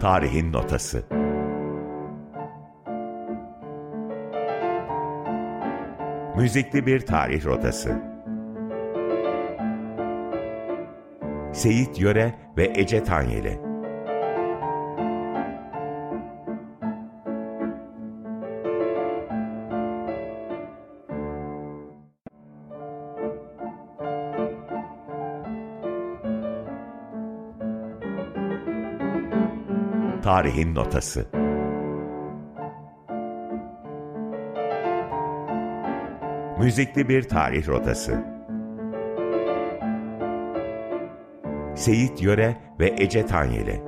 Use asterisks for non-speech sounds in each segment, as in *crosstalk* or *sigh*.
Tarihin Notası. Müzikli bir tarih rotası. Seyit Yöre ve Ece Tanyeli Tarihin Notası. Müzikli bir tarih rotası. Seyit Yöre ve Ece Tanyeli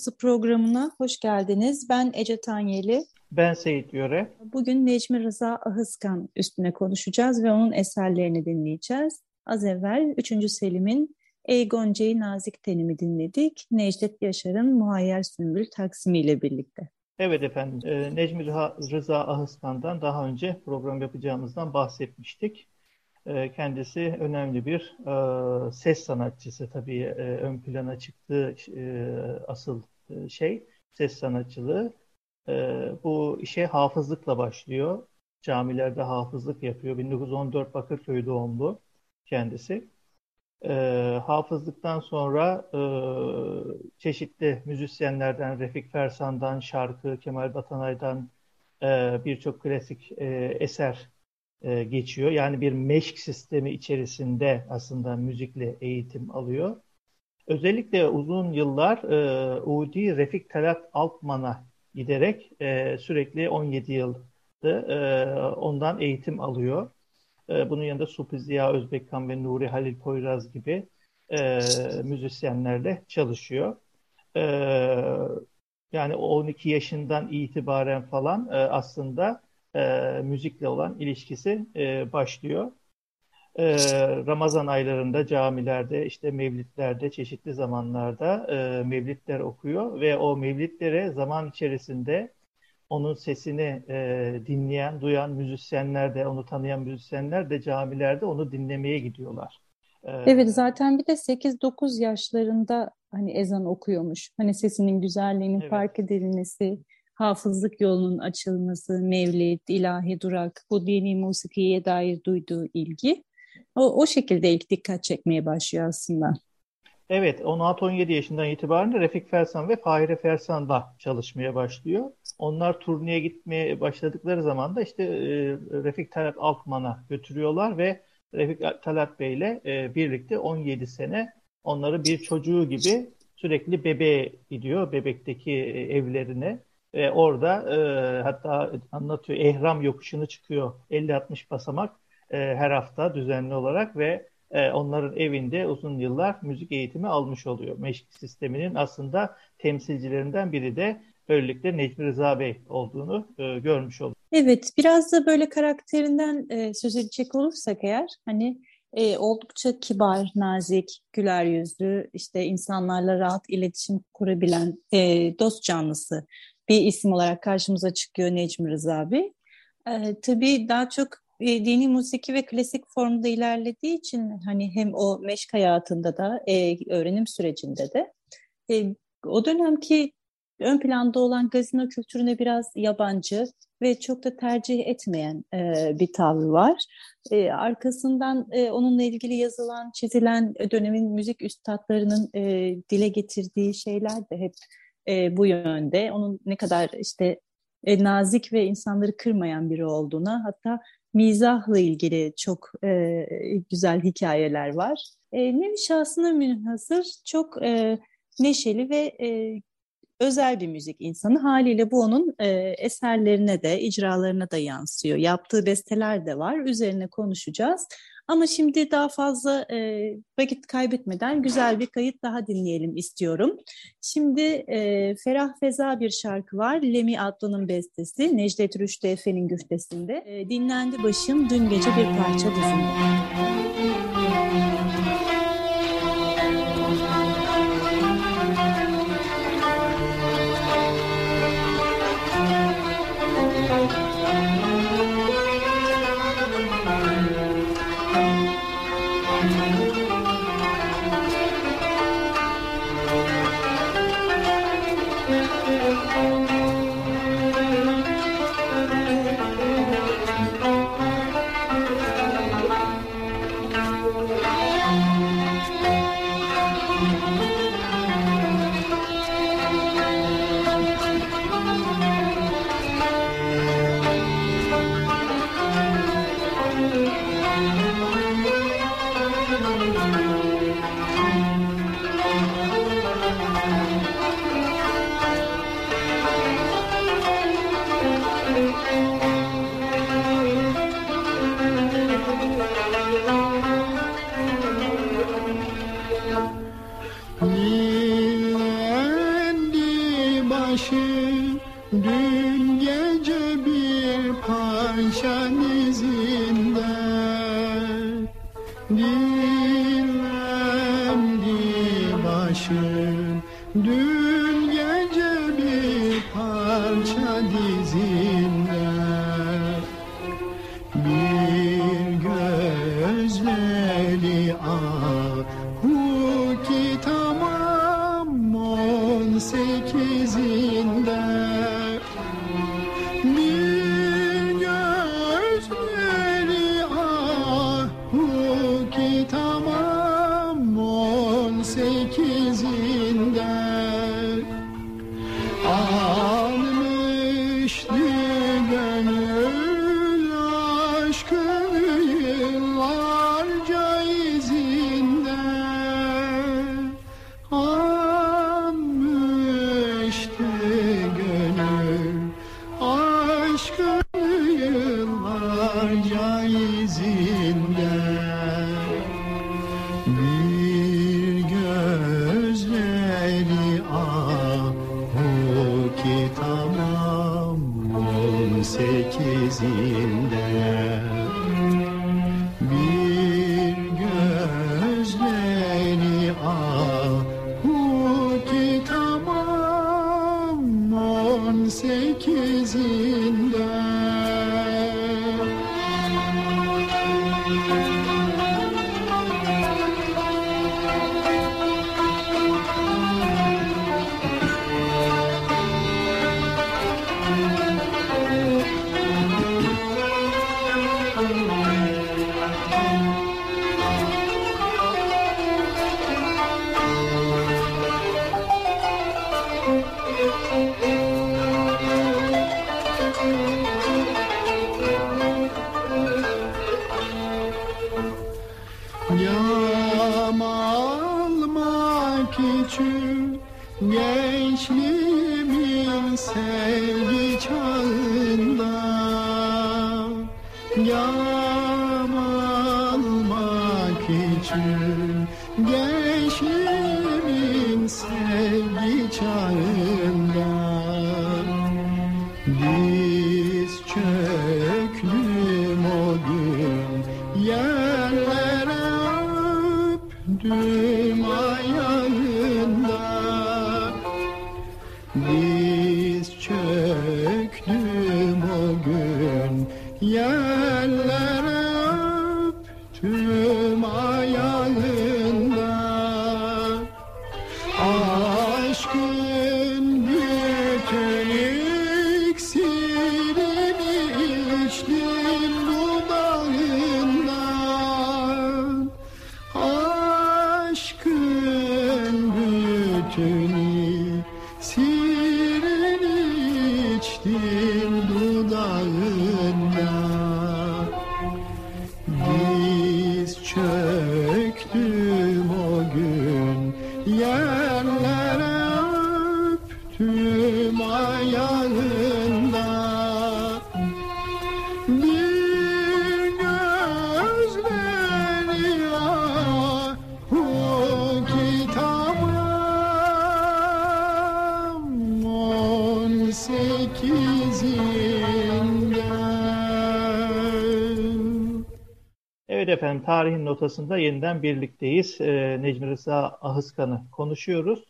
Notası programına hoş geldiniz. Ben Ece Tanyeli. Ben Seyit Yöre. Bugün Necmi Rıza Ahıskan üstüne konuşacağız ve onun eserlerini dinleyeceğiz. Az evvel 3. Selim'in Ey Gonca'yı Nazik Tenimi dinledik. Necdet Yaşar'ın Muhayyer Sümbül Taksimi ile birlikte. Evet efendim, e, Necmi Rıza Ahıskan'dan daha önce program yapacağımızdan bahsetmiştik. E, kendisi önemli bir e, ses sanatçısı tabii ön plana çıktığı asıl şey. ses sanatçılığı. Bu işe hafızlıkla başlıyor. Camilerde hafızlık yapıyor. 1914 Bakırköy doğumlu kendisi. Hafızlıktan sonra çeşitli müzisyenlerden, Refik Fersan'dan, şarkı, Kemal Batanay'dan birçok klasik eser e, geçiyor. Yani bir meşk sistemi içerisinde aslında müzikle eğitim alıyor. Özellikle uzun yıllar e, Udi Refik Talat Altman'a giderek e, sürekli 17 yıldı e, ondan eğitim alıyor. E, bunun yanında Supi Ziya Özbekkan ve Nuri Halil Poyraz gibi e, müzisyenlerle çalışıyor. E, yani 12 yaşından itibaren falan e, aslında e, müzikle olan ilişkisi e, başlıyor. E, Ramazan aylarında camilerde, işte mevlitlerde, çeşitli zamanlarda e, mevlitler okuyor ve o mevlitlere zaman içerisinde onun sesini e, dinleyen, duyan müzisyenler de, onu tanıyan müzisyenler de camilerde onu dinlemeye gidiyorlar. E, evet zaten bir de 8-9 yaşlarında hani ezan okuyormuş. Hani sesinin güzelliğinin evet. fark edilmesi, hafızlık yolunun açılması, mevlid, ilahi durak, bu dini musikiye dair duyduğu ilgi o, o şekilde ilk dikkat çekmeye başlıyor aslında. Evet, 16-17 yaşından itibaren Refik Fersan ve Fahire Fersan'la çalışmaya başlıyor. Onlar turneye gitmeye başladıkları zaman da işte e, Refik Talat Altman'a götürüyorlar ve Refik Talat Bey ile e, birlikte 17 sene onları bir çocuğu gibi sürekli bebeğe gidiyor, bebekteki e, evlerine. E, orada e, hatta anlatıyor ehram yokuşunu çıkıyor 50-60 basamak e, her hafta düzenli olarak ve e, onların evinde uzun yıllar müzik eğitimi almış oluyor. Meşk sisteminin aslında temsilcilerinden biri de böylelikle Necmi Rıza Bey olduğunu e, görmüş oluyor. Evet biraz da böyle karakterinden e, söz edecek olursak eğer hani e, oldukça kibar, nazik, güler yüzlü, işte insanlarla rahat iletişim kurabilen e, dost canlısı bir isim olarak karşımıza çıkıyor Necmi Rıza Bey. E, tabii daha çok e, dini musiki ve klasik formda ilerlediği için hani hem o meşk hayatında da e, öğrenim sürecinde de e, o dönemki ön planda olan gazino kültürüne biraz yabancı ve çok da tercih etmeyen e, bir tavrı var. E, arkasından e, onunla ilgili yazılan, çizilen dönemin müzik üstadlarının e, dile getirdiği şeyler de hep e, bu yönde. Onun ne kadar işte e, nazik ve insanları kırmayan biri olduğuna hatta mizahla ilgili çok e, güzel hikayeler var. E, Nevi şahsına münhasır çok e, neşeli ve e, özel bir müzik insanı. Haliyle bu onun e, eserlerine de, icralarına da yansıyor. Yaptığı besteler de var. Üzerine konuşacağız. Ama şimdi daha fazla e, vakit kaybetmeden güzel bir kayıt daha dinleyelim istiyorum. Şimdi e, Ferah Feza bir şarkı var. Lemi Adlı'nın bestesi. Necdet Rüştü Efe'nin güftesinde. E, dinlendi başım dün gece bir parça dizinde. Efendim tarihin notasında yeniden birlikteyiz. E, Necmi Rıza Ahıskan'ı konuşuyoruz.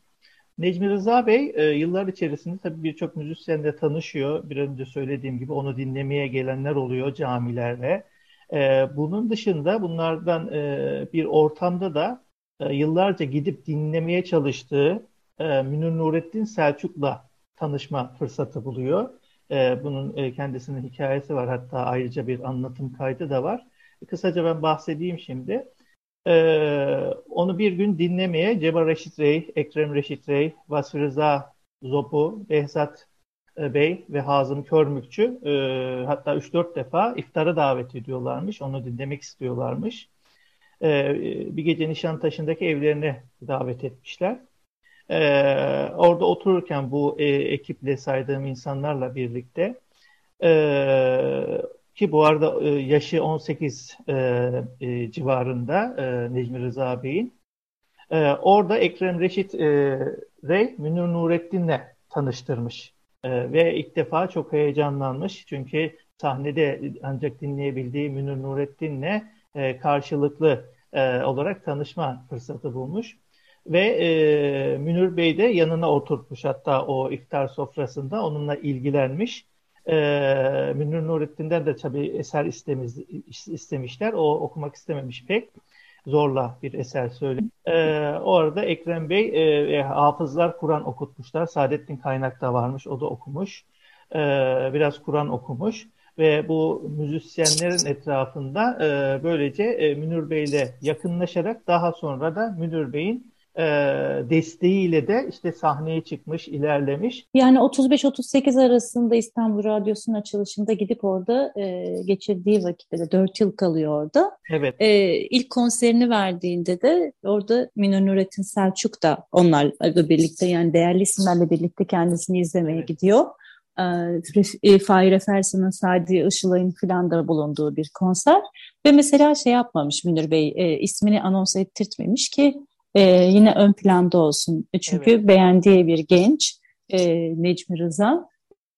Necmi Rıza Bey e, yıllar içerisinde tabii birçok müzisyenle tanışıyor. Bir önce söylediğim gibi onu dinlemeye gelenler oluyor camilerle. E, bunun dışında bunlardan e, bir ortamda da e, yıllarca gidip dinlemeye çalıştığı e, Münir Nurettin Selçuk'la tanışma fırsatı buluyor. E, bunun e, kendisinin hikayesi var hatta ayrıca bir anlatım kaydı da var. Kısaca ben bahsedeyim şimdi. Ee, onu bir gün dinlemeye Cemal Reşit Rey, Ekrem Reşit Rey, Vasfi Rıza Zopu, Behzat e, Bey ve Hazım Körmükçü e, hatta 3-4 defa iftara davet ediyorlarmış. Onu dinlemek istiyorlarmış. E, bir gece Nişantaşı'ndaki evlerine davet etmişler. E, orada otururken bu e, ekiple saydığım insanlarla birlikte e, ki bu arada e, yaşı 18 e, e, civarında Necmi Rıza Bey'in. Orada Ekrem Reşit Rey Münir Nurettin'le tanıştırmış. Ve ilk defa çok heyecanlanmış. Çünkü sahnede ancak dinleyebildiği Münir Nurettin'le karşılıklı olarak tanışma fırsatı bulmuş. Ve e, Münir Bey de yanına oturtmuş hatta o iftar sofrasında onunla ilgilenmiş e, Münir Nurettin'den de tabii eser istemiz, istemişler. O okumak istememiş pek. Zorla bir eser söyle. E, o arada Ekrem Bey e, hafızlar Kur'an okutmuşlar. Saadettin Kaynak da varmış. O da okumuş. E, biraz Kur'an okumuş. Ve bu müzisyenlerin etrafında e, böylece e, Münir Bey ile yakınlaşarak daha sonra da Münir Bey'in e, desteğiyle de işte sahneye çıkmış, ilerlemiş. Yani 35-38 arasında İstanbul Radyosu'nun açılışında gidip orada e, geçirdiği vakitte de 4 yıl kalıyor orada. Evet. E, ilk konserini verdiğinde de orada Münir Nurettin Selçuk da onlarla birlikte yani değerli isimlerle birlikte kendisini izlemeye evet. gidiyor. e, Fahire Fersan'ın, Sadi Işılay'ın filan da bulunduğu bir konser. Ve mesela şey yapmamış Münir Bey, e, ismini anons ettirtmemiş ki e, yine ön planda olsun. Çünkü evet. beğendiği bir genç e, Necmi Rıza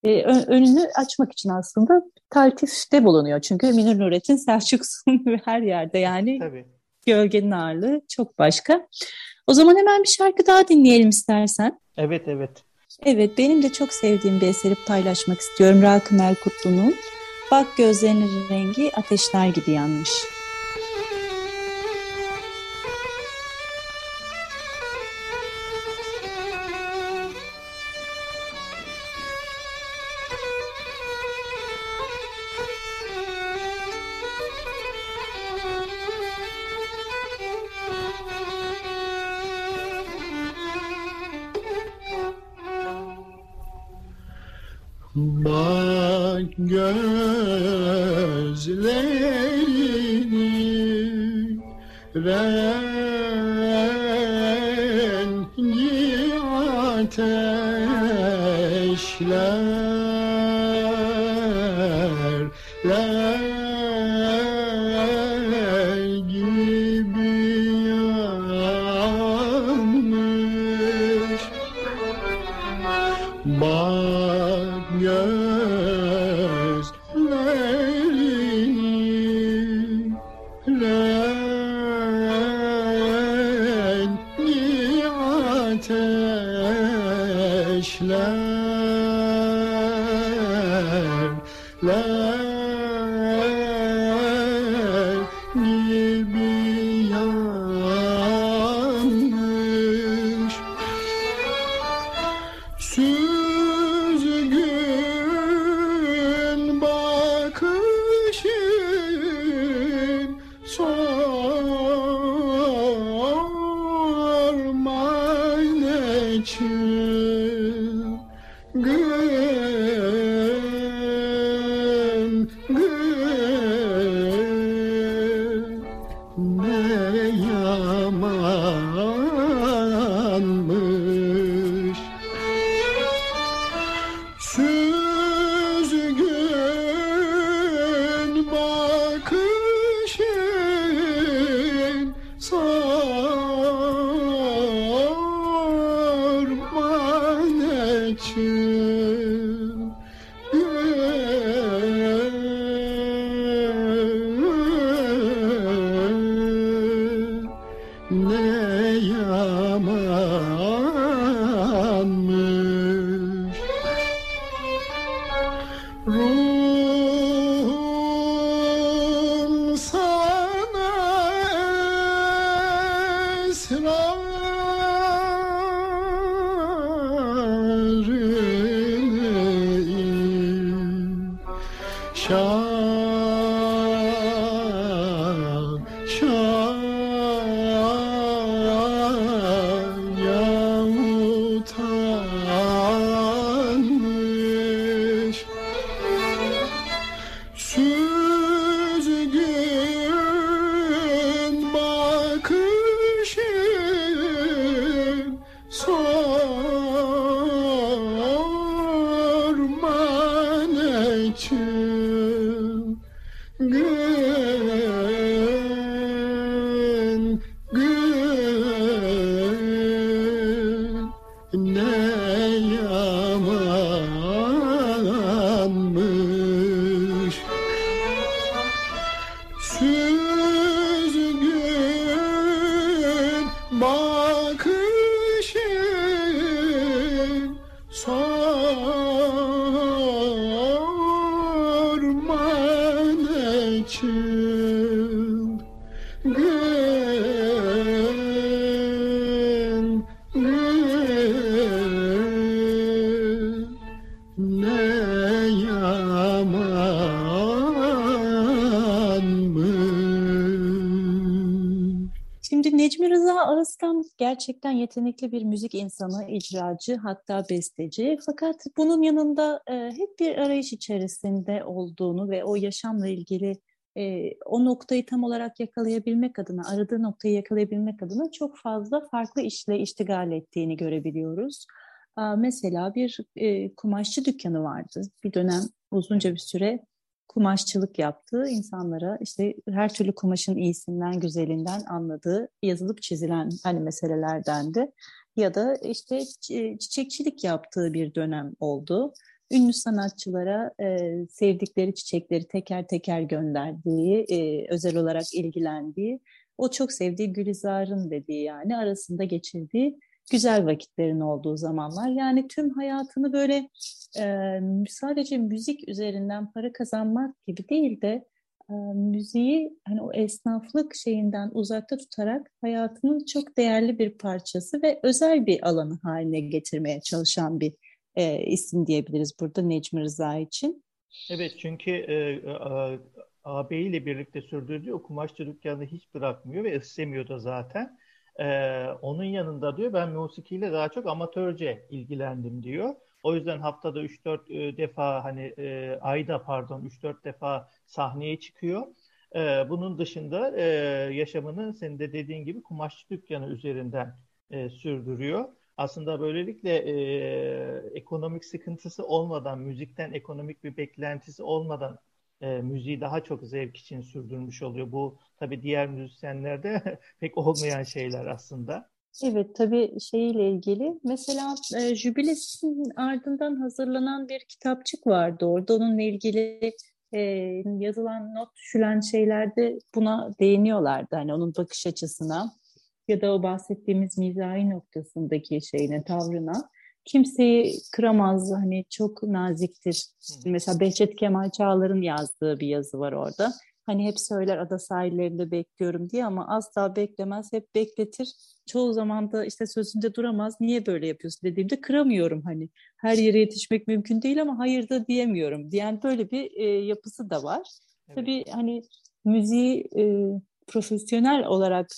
e, önünü açmak için aslında taltifte bulunuyor. Çünkü Münir Nurettin Selçuksun *laughs* her yerde yani Tabii. gölgenin ağırlığı çok başka. O zaman hemen bir şarkı daha dinleyelim istersen. Evet, evet. Evet, benim de çok sevdiğim bir eseri paylaşmak istiyorum. Rakım El Kutlu'nun Bak gözlerinin rengi ateşler gibi yanmış. Too Good. Gerçekten yetenekli bir müzik insanı, icracı hatta besteci. Fakat bunun yanında e, hep bir arayış içerisinde olduğunu ve o yaşamla ilgili e, o noktayı tam olarak yakalayabilmek adına, aradığı noktayı yakalayabilmek adına çok fazla farklı işle iştigal ettiğini görebiliyoruz. Mesela bir e, kumaşçı dükkanı vardı. Bir dönem uzunca bir süre kumaşçılık yaptığı insanlara işte her türlü kumaşın iyisinden, güzelinden anladığı yazılıp çizilen hani meselelerdendi. Ya da işte çiçekçilik yaptığı bir dönem oldu. Ünlü sanatçılara e, sevdikleri çiçekleri teker teker gönderdiği, e, özel olarak ilgilendiği, o çok sevdiği Gülizar'ın dediği yani arasında geçirdiği güzel vakitlerin olduğu zamanlar. Yani tüm hayatını böyle e, sadece müzik üzerinden para kazanmak gibi değil de e, müziği hani o esnaflık şeyinden uzakta tutarak hayatının çok değerli bir parçası ve özel bir alanı haline getirmeye çalışan bir e, isim diyebiliriz burada Necmi Rıza için. Evet çünkü e, e, ağabeyiyle birlikte sürdürdüğü o kumaşçı dükkanını hiç bırakmıyor ve istemiyor da zaten. Ee, onun yanında diyor ben musikiyle daha çok amatörce ilgilendim diyor. O yüzden haftada 3-4 e, defa hani e, ayda pardon 3-4 defa sahneye çıkıyor. E, bunun dışında e, yaşamını senin de dediğin gibi kumaşçı dükkanı üzerinden e, sürdürüyor. Aslında böylelikle e, ekonomik sıkıntısı olmadan, müzikten ekonomik bir beklentisi olmadan e, müziği daha çok zevk için sürdürmüş oluyor. Bu tabii diğer müzisyenlerde *laughs* pek olmayan şeyler aslında. Evet tabii şeyle ilgili mesela e, Jübiles'in ardından hazırlanan bir kitapçık vardı orada onunla ilgili e, yazılan not düşülen şeylerde buna değiniyorlardı hani onun bakış açısına ya da o bahsettiğimiz mizahi noktasındaki şeyine tavrına kimseyi kıramaz hani çok naziktir. Mesela Behçet Kemal Çağlar'ın yazdığı bir yazı var orada. Hani hep söyler ada sahillerinde bekliyorum diye ama asla beklemez, hep bekletir. Çoğu zaman da işte sözünde duramaz. Niye böyle yapıyorsun dediğimde kıramıyorum hani. Her yere yetişmek mümkün değil ama hayır da diyemiyorum diyen böyle bir e, yapısı da var. Evet. Tabii hani müziği e, profesyonel olarak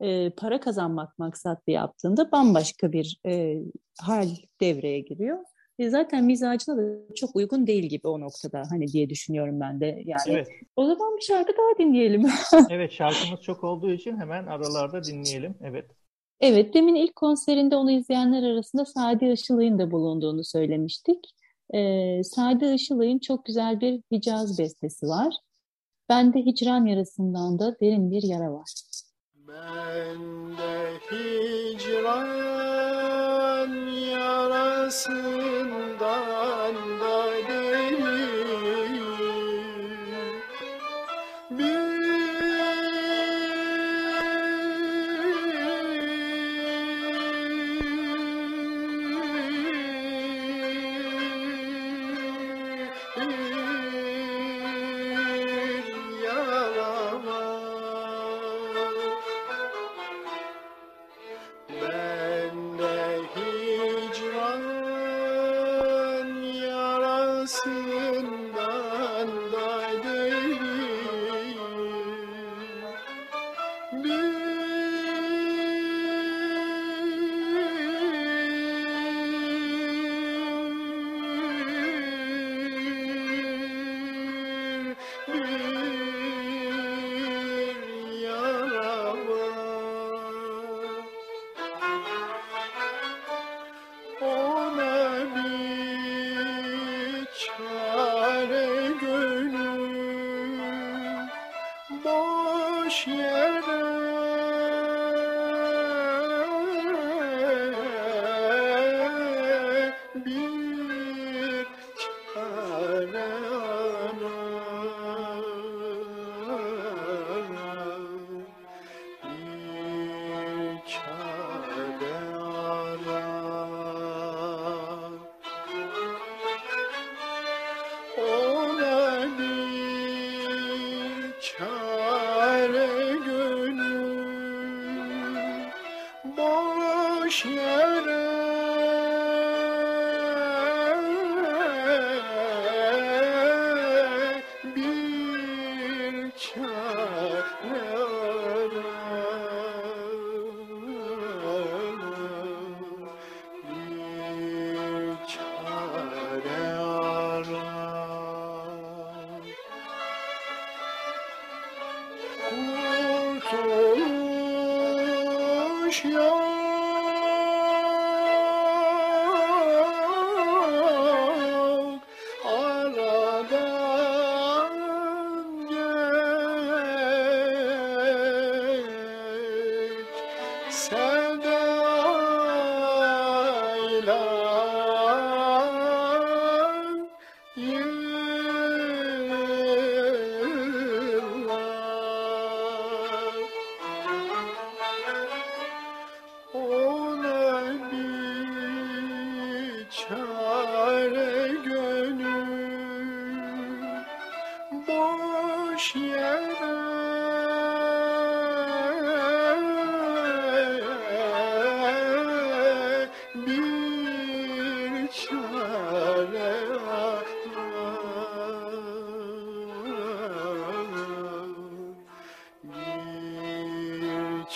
e, para kazanmak maksatlı yaptığında bambaşka bir e, hal devreye giriyor. E, zaten mizacına da çok uygun değil gibi o noktada hani diye düşünüyorum ben de. Yani evet. o zaman bir şarkı daha dinleyelim. *laughs* evet şarkımız çok olduğu için hemen aralarda dinleyelim. Evet. Evet demin ilk konserinde onu izleyenler arasında Sadi Işılay'ın da bulunduğunu söylemiştik. Ee, Sadi Işılay'ın çok güzel bir Hicaz bestesi var. Bende hicran yarasından da derin bir yara var. Bende hicran yarasından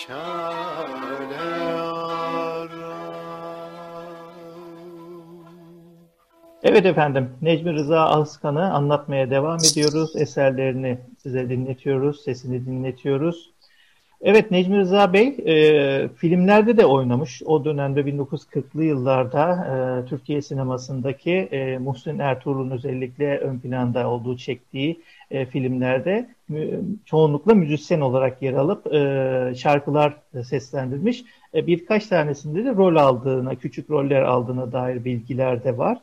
da Evet efendim, Necmi Rıza Alskan'ı anlatmaya devam ediyoruz. Eserlerini size dinletiyoruz, sesini dinletiyoruz. Evet Necmi Rıza Bey e, filmlerde de oynamış. O dönemde 1940'lı yıllarda e, Türkiye sinemasındaki e, Muhsin Ertuğrul'un özellikle ön planda olduğu çektiği e, filmlerde mü, çoğunlukla müzisyen olarak yer alıp e, şarkılar seslendirmiş. E, birkaç tanesinde de rol aldığına, küçük roller aldığına dair bilgiler de var.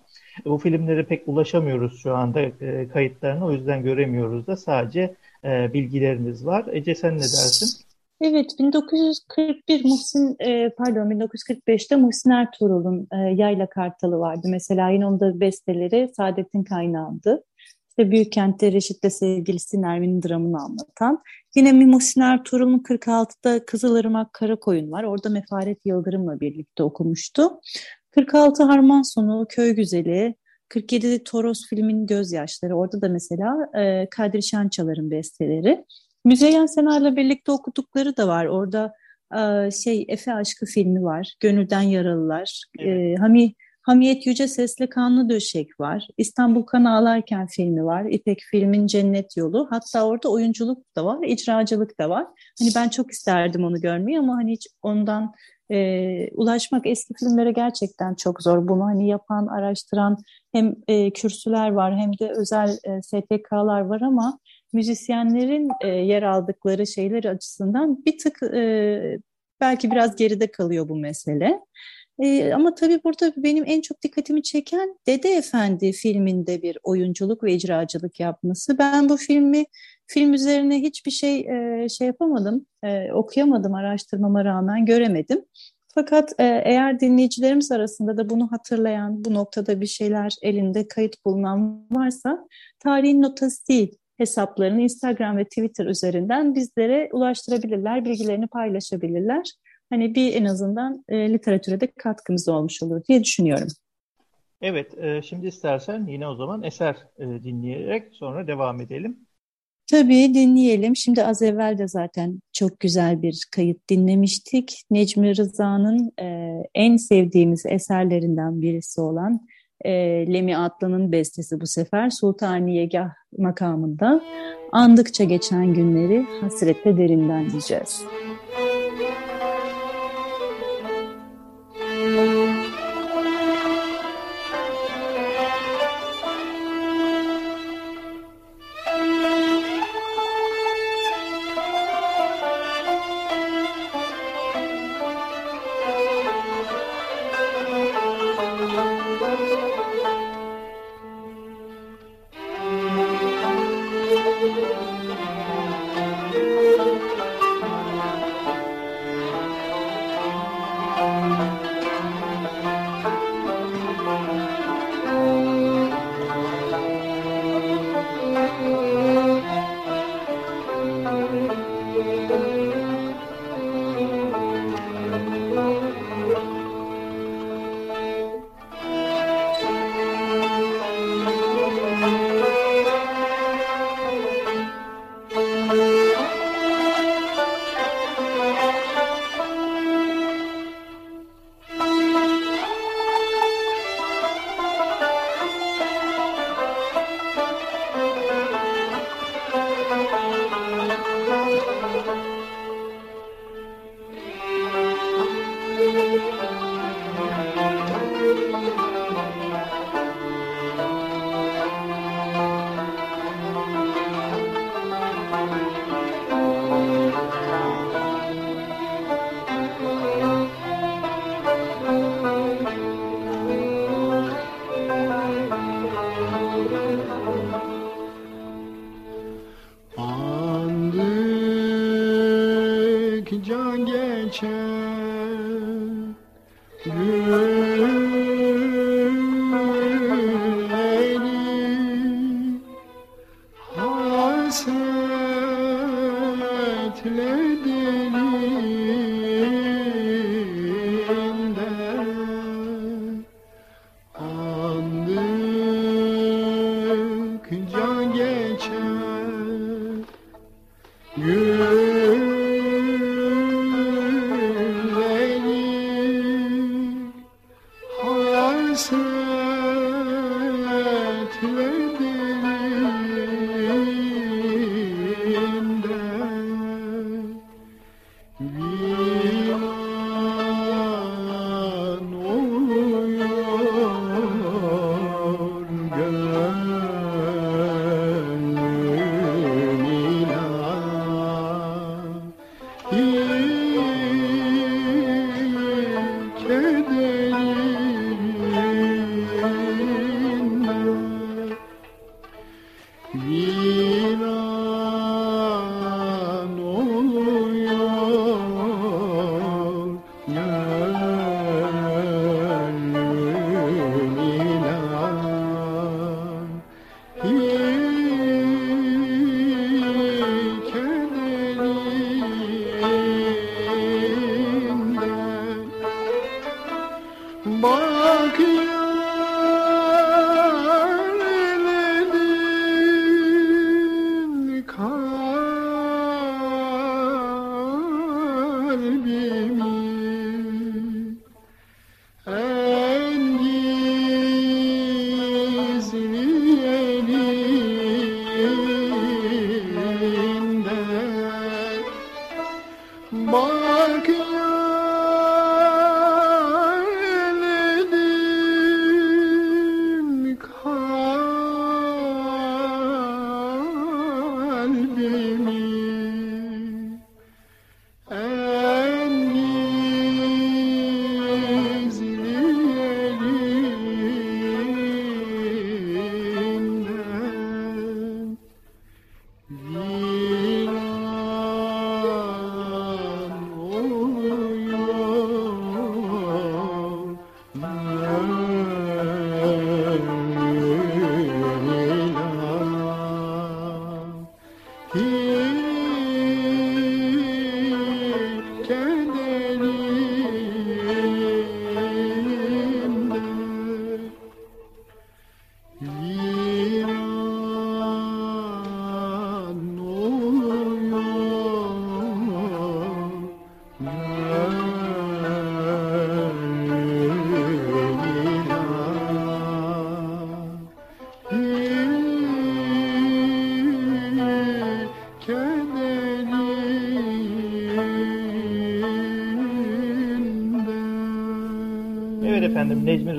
Bu filmlere pek ulaşamıyoruz şu anda e, kayıtlarını o yüzden göremiyoruz da sadece e, bilgilerimiz var. Ece sen ne dersin? Evet 1941 Muhsin e, pardon 1945'te Muhsin Ertuğrul'un e, Yayla Kartalı vardı. Mesela yine onda besteleri Saadet'in kaynağıydı. İşte Büyük Kent'te Reşit'le sevgilisi Nermin'in dramını anlatan. Yine Muhsin Ertuğrul'un 46'da Kızılırmak Karakoyun var. Orada Mefaret Yıldırım'la birlikte okumuştu. 46 Harman Sonu, Köy Güzeli, 47 Toros filmin Gözyaşları. Orada da mesela e, Kadri Şançalar'ın besteleri. Müzeyyen Senar'la birlikte okudukları da var. Orada e, şey Efe Aşkı filmi var. Gönülden Yaralılar. E, evet. Hami, Hamiyet Yüce Sesli Kanlı Döşek var. İstanbul Kan Ağlarken filmi var. İpek filmin Cennet Yolu. Hatta orada oyunculuk da var, icracılık da var. Hani ben çok isterdim onu görmeyi ama hani hiç ondan e, ulaşmak eski filmlere gerçekten çok zor. Bunu hani yapan, araştıran hem e, kürsüler var hem de özel e, STK'lar var ama müzisyenlerin e, yer aldıkları şeyler açısından bir tık e, belki biraz geride kalıyor bu mesele. E, ama tabii burada benim en çok dikkatimi çeken Dede Efendi filminde bir oyunculuk ve icracılık yapması. Ben bu filmi film üzerine hiçbir şey e, şey yapamadım, e, okuyamadım araştırmama rağmen göremedim. Fakat e, eğer dinleyicilerimiz arasında da bunu hatırlayan, bu noktada bir şeyler elinde kayıt bulunan varsa tarihin notası değil hesaplarını Instagram ve Twitter üzerinden bizlere ulaştırabilirler, bilgilerini paylaşabilirler. Hani bir en azından e, literatüre de katkımız olmuş olur diye düşünüyorum. Evet, e, şimdi istersen yine o zaman eser e, dinleyerek sonra devam edelim. Tabii dinleyelim. Şimdi az evvel de zaten çok güzel bir kayıt dinlemiştik. Necmi Rıza'nın e, en sevdiğimiz eserlerinden birisi olan e, Lemi Atlı'nın bestesi bu sefer Sultaniyegah makamında. Andıkça geçen günleri hasretle derinden diyeceğiz. Música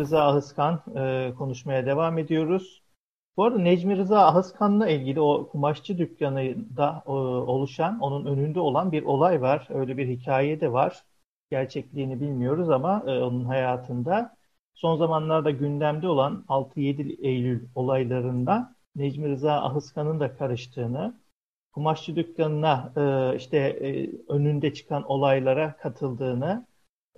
Rıza Ahıskan e, konuşmaya devam ediyoruz. Bu arada Necmi Rıza Ahıskan'la ilgili o kumaşçı dükkanında e, oluşan, onun önünde olan bir olay var. Öyle bir hikaye de var. Gerçekliğini bilmiyoruz ama e, onun hayatında son zamanlarda gündemde olan 6-7 Eylül olaylarında Necmi Rıza Ahıskan'ın da karıştığını, kumaşçı dükkanına e, işte e, önünde çıkan olaylara katıldığını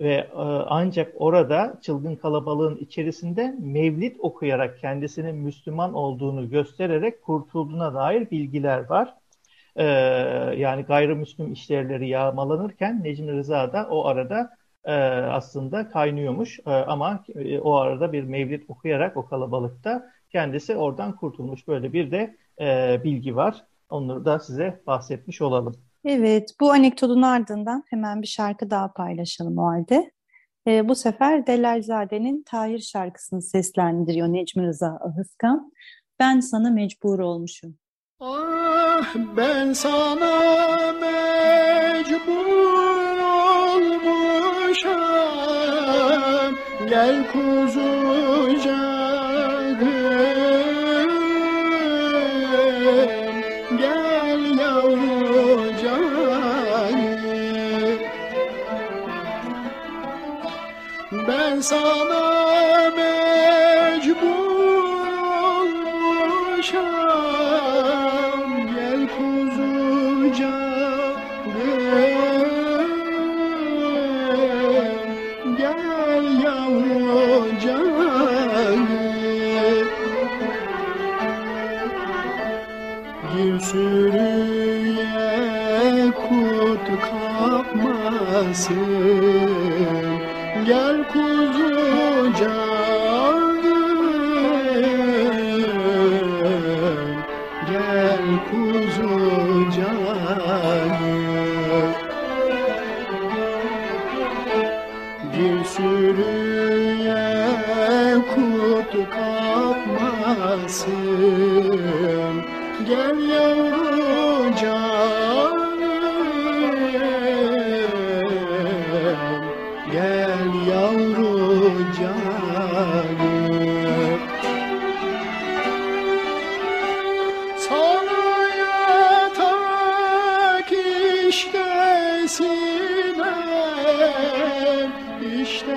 ve e, ancak orada çılgın kalabalığın içerisinde mevlid okuyarak kendisinin Müslüman olduğunu göstererek kurtulduğuna dair bilgiler var. E, yani gayrimüslim işlerleri yağmalanırken Necmi Rıza da o arada e, aslında kaynıyormuş ama o arada bir mevlid okuyarak o kalabalıkta kendisi oradan kurtulmuş. Böyle bir de bilgi var. Onları da size bahsetmiş olalım. Evet, bu anekdotun ardından hemen bir şarkı daha paylaşalım o halde. Ee, bu sefer Delalzade'nin Tahir şarkısını seslendiriyor Necmi Rıza Ahıskan. Ben sana mecbur olmuşum. Ah ben sana mecbur olmuşam Gel kuzucağım Sana mecbur olmuşam. Gel kuzucam Gel yavrucam Gir sürüye kut kapmasın. Gel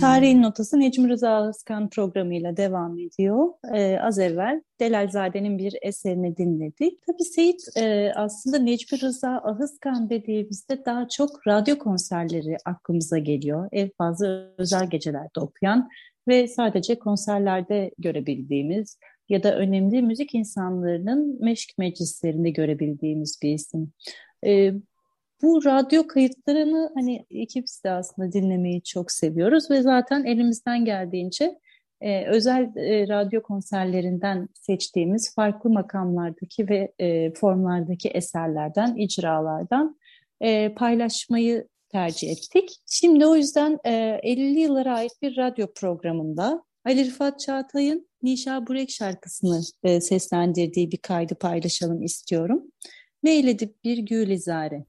Tarihin Notası Necmi Rıza Özkan programıyla devam ediyor. Ee, az evvel Delalzade'nin bir eserini dinledik. Tabii Seyit e, aslında Necmi Rıza Ahızkan dediğimizde daha çok radyo konserleri aklımıza geliyor. En fazla özel gecelerde okuyan ve sadece konserlerde görebildiğimiz ya da önemli müzik insanlarının meşk meclislerinde görebildiğimiz bir isim. Ee, bu radyo kayıtlarını hani ikimiz de aslında dinlemeyi çok seviyoruz ve zaten elimizden geldiğince e, özel e, radyo konserlerinden seçtiğimiz farklı makamlardaki ve e, formlardaki eserlerden, icralardan e, paylaşmayı tercih ettik. Şimdi o yüzden e, 50'li yıllara ait bir radyo programında Ali Rıfat Çağatay'ın Nişa Burek şarkısını e, seslendirdiği bir kaydı paylaşalım istiyorum. Meyledip bir gülizare.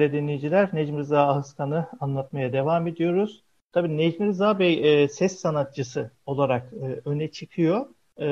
Değerli dinleyiciler, Necmi Rıza Ahıskan'ı anlatmaya devam ediyoruz. Tabii Necmi Rıza Bey e, ses sanatçısı olarak e, öne çıkıyor. E,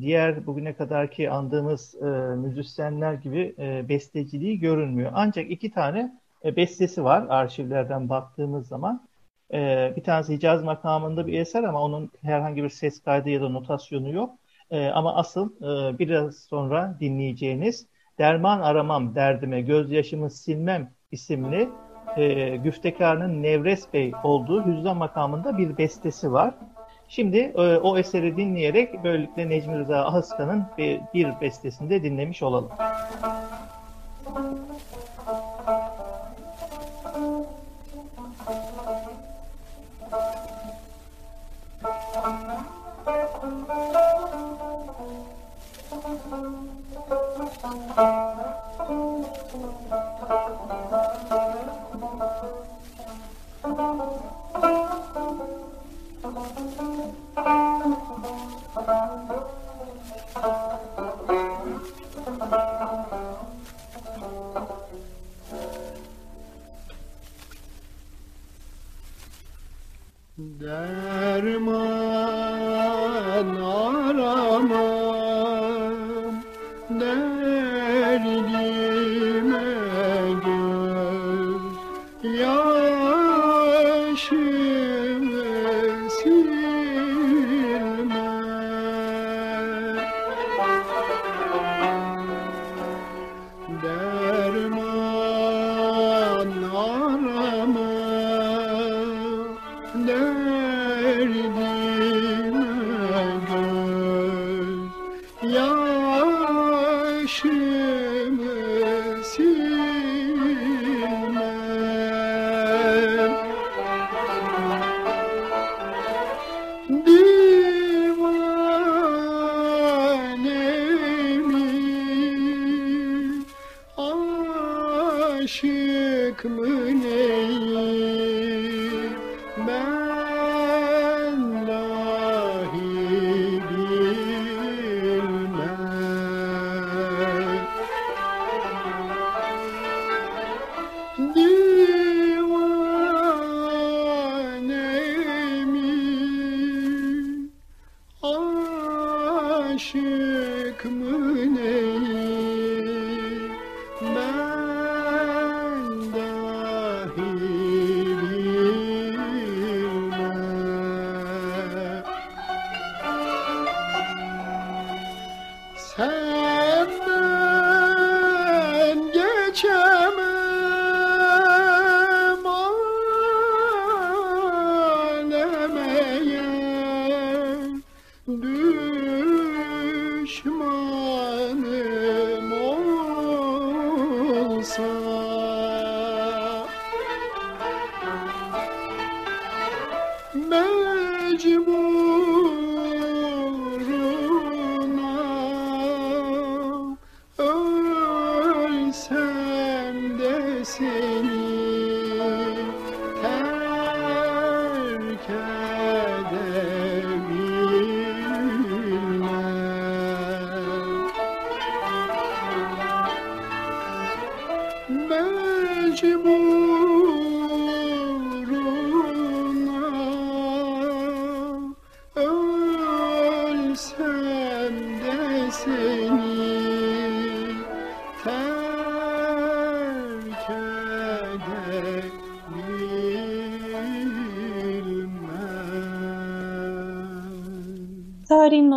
diğer bugüne kadarki andığımız e, müzisyenler gibi e, besteciliği görünmüyor. Ancak iki tane e, bestesi var arşivlerden baktığımız zaman. E, bir tanesi Hicaz makamında bir eser ama onun herhangi bir ses kaydı ya da notasyonu yok. E, ama asıl e, biraz sonra dinleyeceğiniz Derman Aramam Derdime Gözyaşımı Silmem isimli e, Güftekar'ın Nevres Bey olduğu hüzzam makamında bir bestesi var. Şimdi e, o eseri dinleyerek böylelikle Necmi Rıza Ahıska'nın bir, bir bestesini de dinlemiş olalım. Derman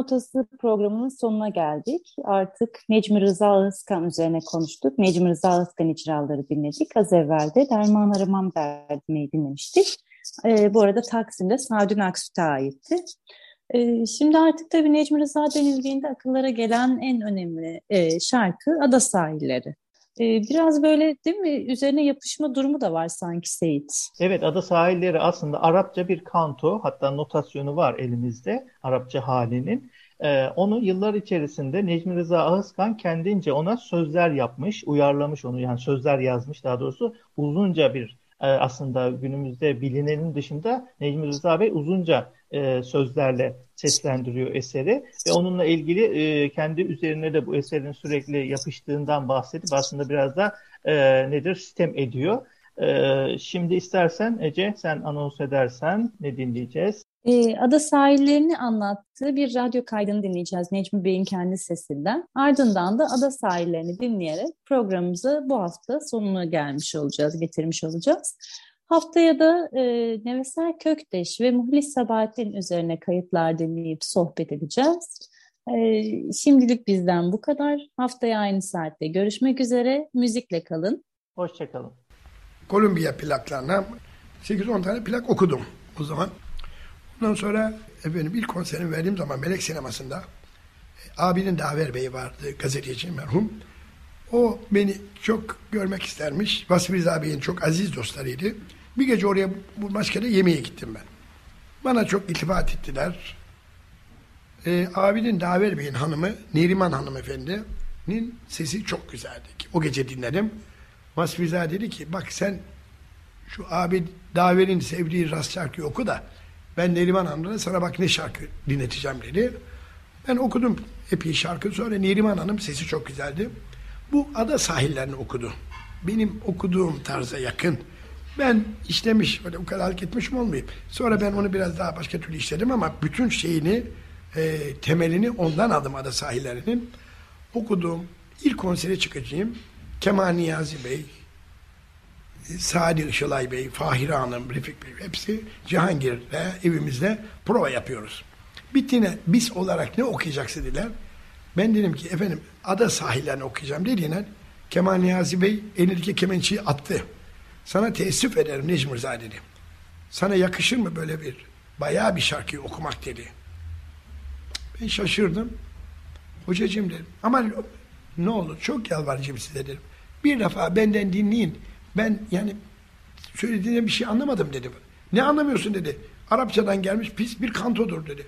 Notası programının sonuna geldik. Artık Necmi Rıza Ağızkan üzerine konuştuk. Necmi Rıza Ağızkan icraları dinledik. Az evvel de Derman Aramam Derdime'yi dinlemiştik. Ee, bu arada Taksim'de Sadun Aksüt'e aitti. Ee, şimdi artık tabii Necmi Rıza denildiğinde akıllara gelen en önemli e, şarkı Ada Sahilleri. Ee, biraz böyle değil mi üzerine yapışma durumu da var sanki Seyit. Evet, Ada Sahilleri aslında Arapça bir kanto, hatta notasyonu var elimizde, Arapça halinin. Ee, onu yıllar içerisinde Necmi Rıza Ahıskan kendince ona sözler yapmış, uyarlamış onu, yani sözler yazmış daha doğrusu uzunca bir e, aslında günümüzde bilinenin dışında Necmi Rıza Bey uzunca e, sözlerle seslendiriyor eseri ve onunla ilgili e, kendi üzerine de bu eserin sürekli yapıştığından bahsedip aslında biraz da nedir sitem ediyor. E, şimdi istersen Ece sen anons edersen ne dinleyeceğiz? E, ada sahillerini anlattığı bir radyo kaydını dinleyeceğiz Necmi Bey'in kendi sesinden. Ardından da ada sahillerini dinleyerek programımızı bu hafta sonuna gelmiş olacağız, getirmiş olacağız. Haftaya da e, Nevesel Kökteş ve Muhlis Sabahattin üzerine kayıtlar dinleyip sohbet edeceğiz. E, şimdilik bizden bu kadar. Haftaya aynı saatte görüşmek üzere. Müzikle kalın. Hoşçakalın. Kolombiya plaklarına 8-10 tane plak okudum o zaman. Ondan sonra efendim ilk konserimi verdiğim zaman Melek Sineması'nda e, abinin Daver Bey vardı gazeteci merhum. O beni çok görmek istermiş. Vasfi Rıza Bey'in çok aziz dostlarıydı. Bir gece oraya bu maskede yemeğe gittim ben. Bana çok iltifat ettiler. Ee, abinin Daver Bey'in hanımı Neriman hanımefendinin sesi çok güzeldi. O gece dinledim. Vasfi Rıza dedi ki bak sen şu abi Daver'in sevdiği rast şarkıyı oku da ben Neriman Hanım'la sana bak ne şarkı dinleteceğim dedi. Ben okudum epey şarkı. Sonra Neriman Hanım sesi çok güzeldi. Bu ada sahillerini okudu. Benim okuduğum tarza yakın. Ben işlemiş, öyle ukalalık etmişim olmayayım. Sonra ben onu biraz daha başka türlü işledim ama bütün şeyini, e, temelini ondan aldım ada sahillerinin. Okuduğum ilk konsere çıkacağım. Kemal Niyazi Bey, Sadi Işılay Bey, Fahire Hanım, Refik Bey hepsi Cihangir'de evimizde prova yapıyoruz. Bittiğine biz olarak ne okuyacaksın dediler. Ben dedim ki efendim ada sahillerini okuyacağım dediğine Kemal Niyazi Bey elindeki kemençeyi attı. Sana teessüf ederim Necmi Rıza dedi. Sana yakışır mı böyle bir bayağı bir şarkıyı okumak dedi. Ben şaşırdım. Hocacığım dedim. Ama ne olur çok yalvaracağım size dedim. Bir defa benden dinleyin. Ben yani söylediğine bir şey anlamadım dedim. Ne anlamıyorsun dedi. Arapçadan gelmiş pis bir kantodur dedi.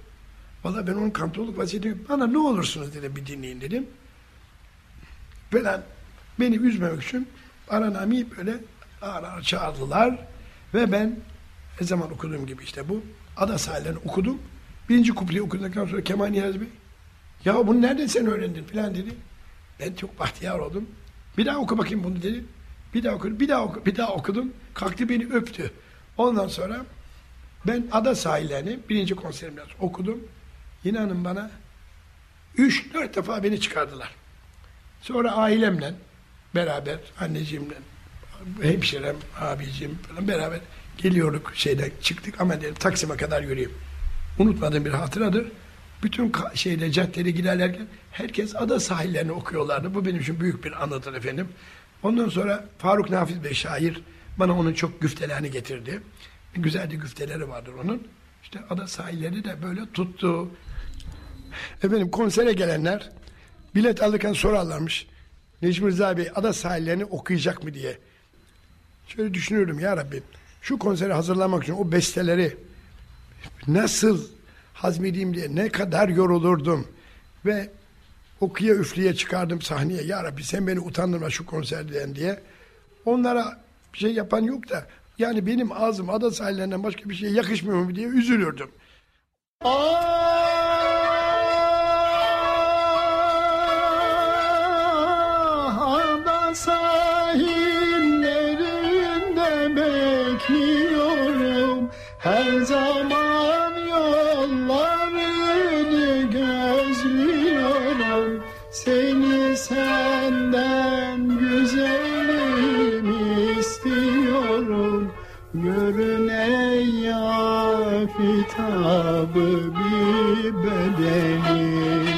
Valla ben onun kantoluk vaziyetini bana ne olursunuz dedim bir dinleyin dedim. Falan beni üzmemek için Aranami böyle ağır ağır çağırdılar ve ben ne zaman okuduğum gibi işte bu ada sahillerini okudum. Birinci kupleyi okuduktan sonra Kemal Niyazi Bey ya bunu nereden sen öğrendin falan dedi. Ben çok bahtiyar oldum. Bir daha oku bakayım bunu dedi. Bir daha okudum, bir daha okudum, bir daha okudum. Kalktı beni öptü. Ondan sonra ben ada sahillerini birinci konserimde okudum. İnanın bana üç dört defa beni çıkardılar. Sonra ailemle beraber anneciğimle hemşirem, abicim falan beraber geliyorduk şeyden çıktık ama dedim Taksim'e kadar yürüyeyim. Unutmadığım bir hatıradır. Bütün şeyde caddede giderlerken herkes ada sahillerini okuyorlardı. Bu benim için büyük bir anıdır efendim. Ondan sonra Faruk Nafiz Bey şair bana onun çok güftelerini getirdi. Güzel de güfteleri vardır onun. İşte ada sahilleri de böyle tuttu. Efendim konsere gelenler bilet alırken sorarlarmış. Necmi Rıza Bey ada sahillerini okuyacak mı diye. Şöyle düşünüyorum ya Rabbi. Şu konseri hazırlamak için o besteleri nasıl hazmedeyim diye ne kadar yorulurdum. Ve okuya üfleye çıkardım sahneye. Ya Rabbi sen beni utandırma şu konserden diye. Onlara bir şey yapan yok da yani benim ağzım ada sahillerinden başka bir şey yakışmıyor mu diye üzülürdüm. Ah, ada sahillerinde bekliyorum her zaman görün ey afitabı bir bedeni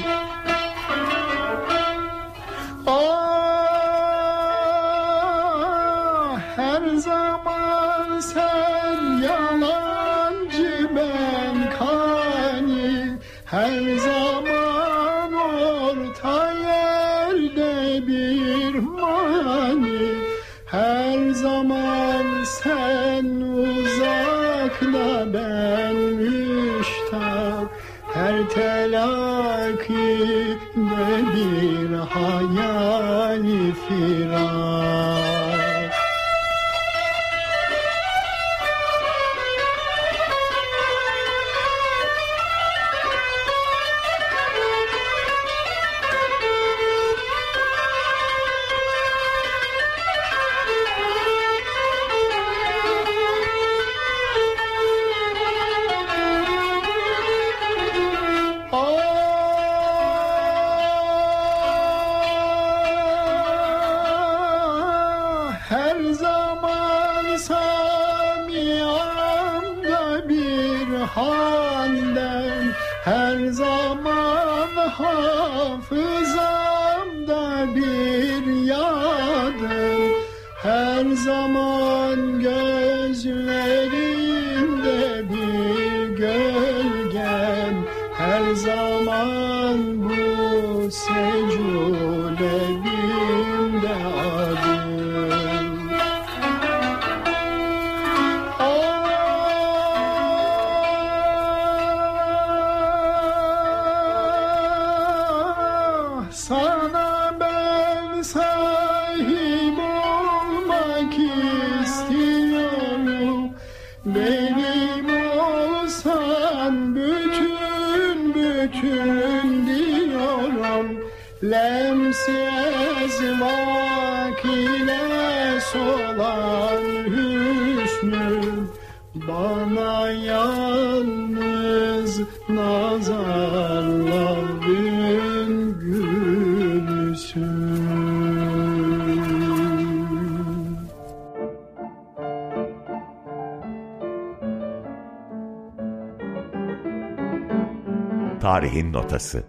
Tarihin Notası.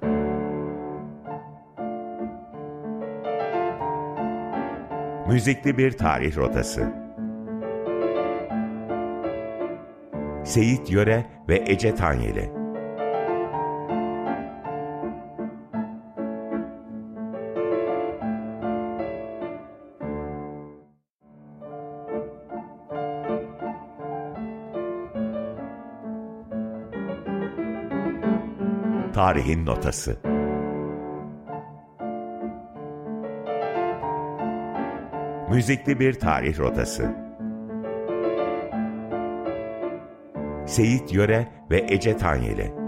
Müzikli bir tarih rotası. Seyit Yöre ve Ece Tanyeli Tarihin Notası. Müzikli bir tarih rotası. Seyit Yöre ve Ece Tanyeli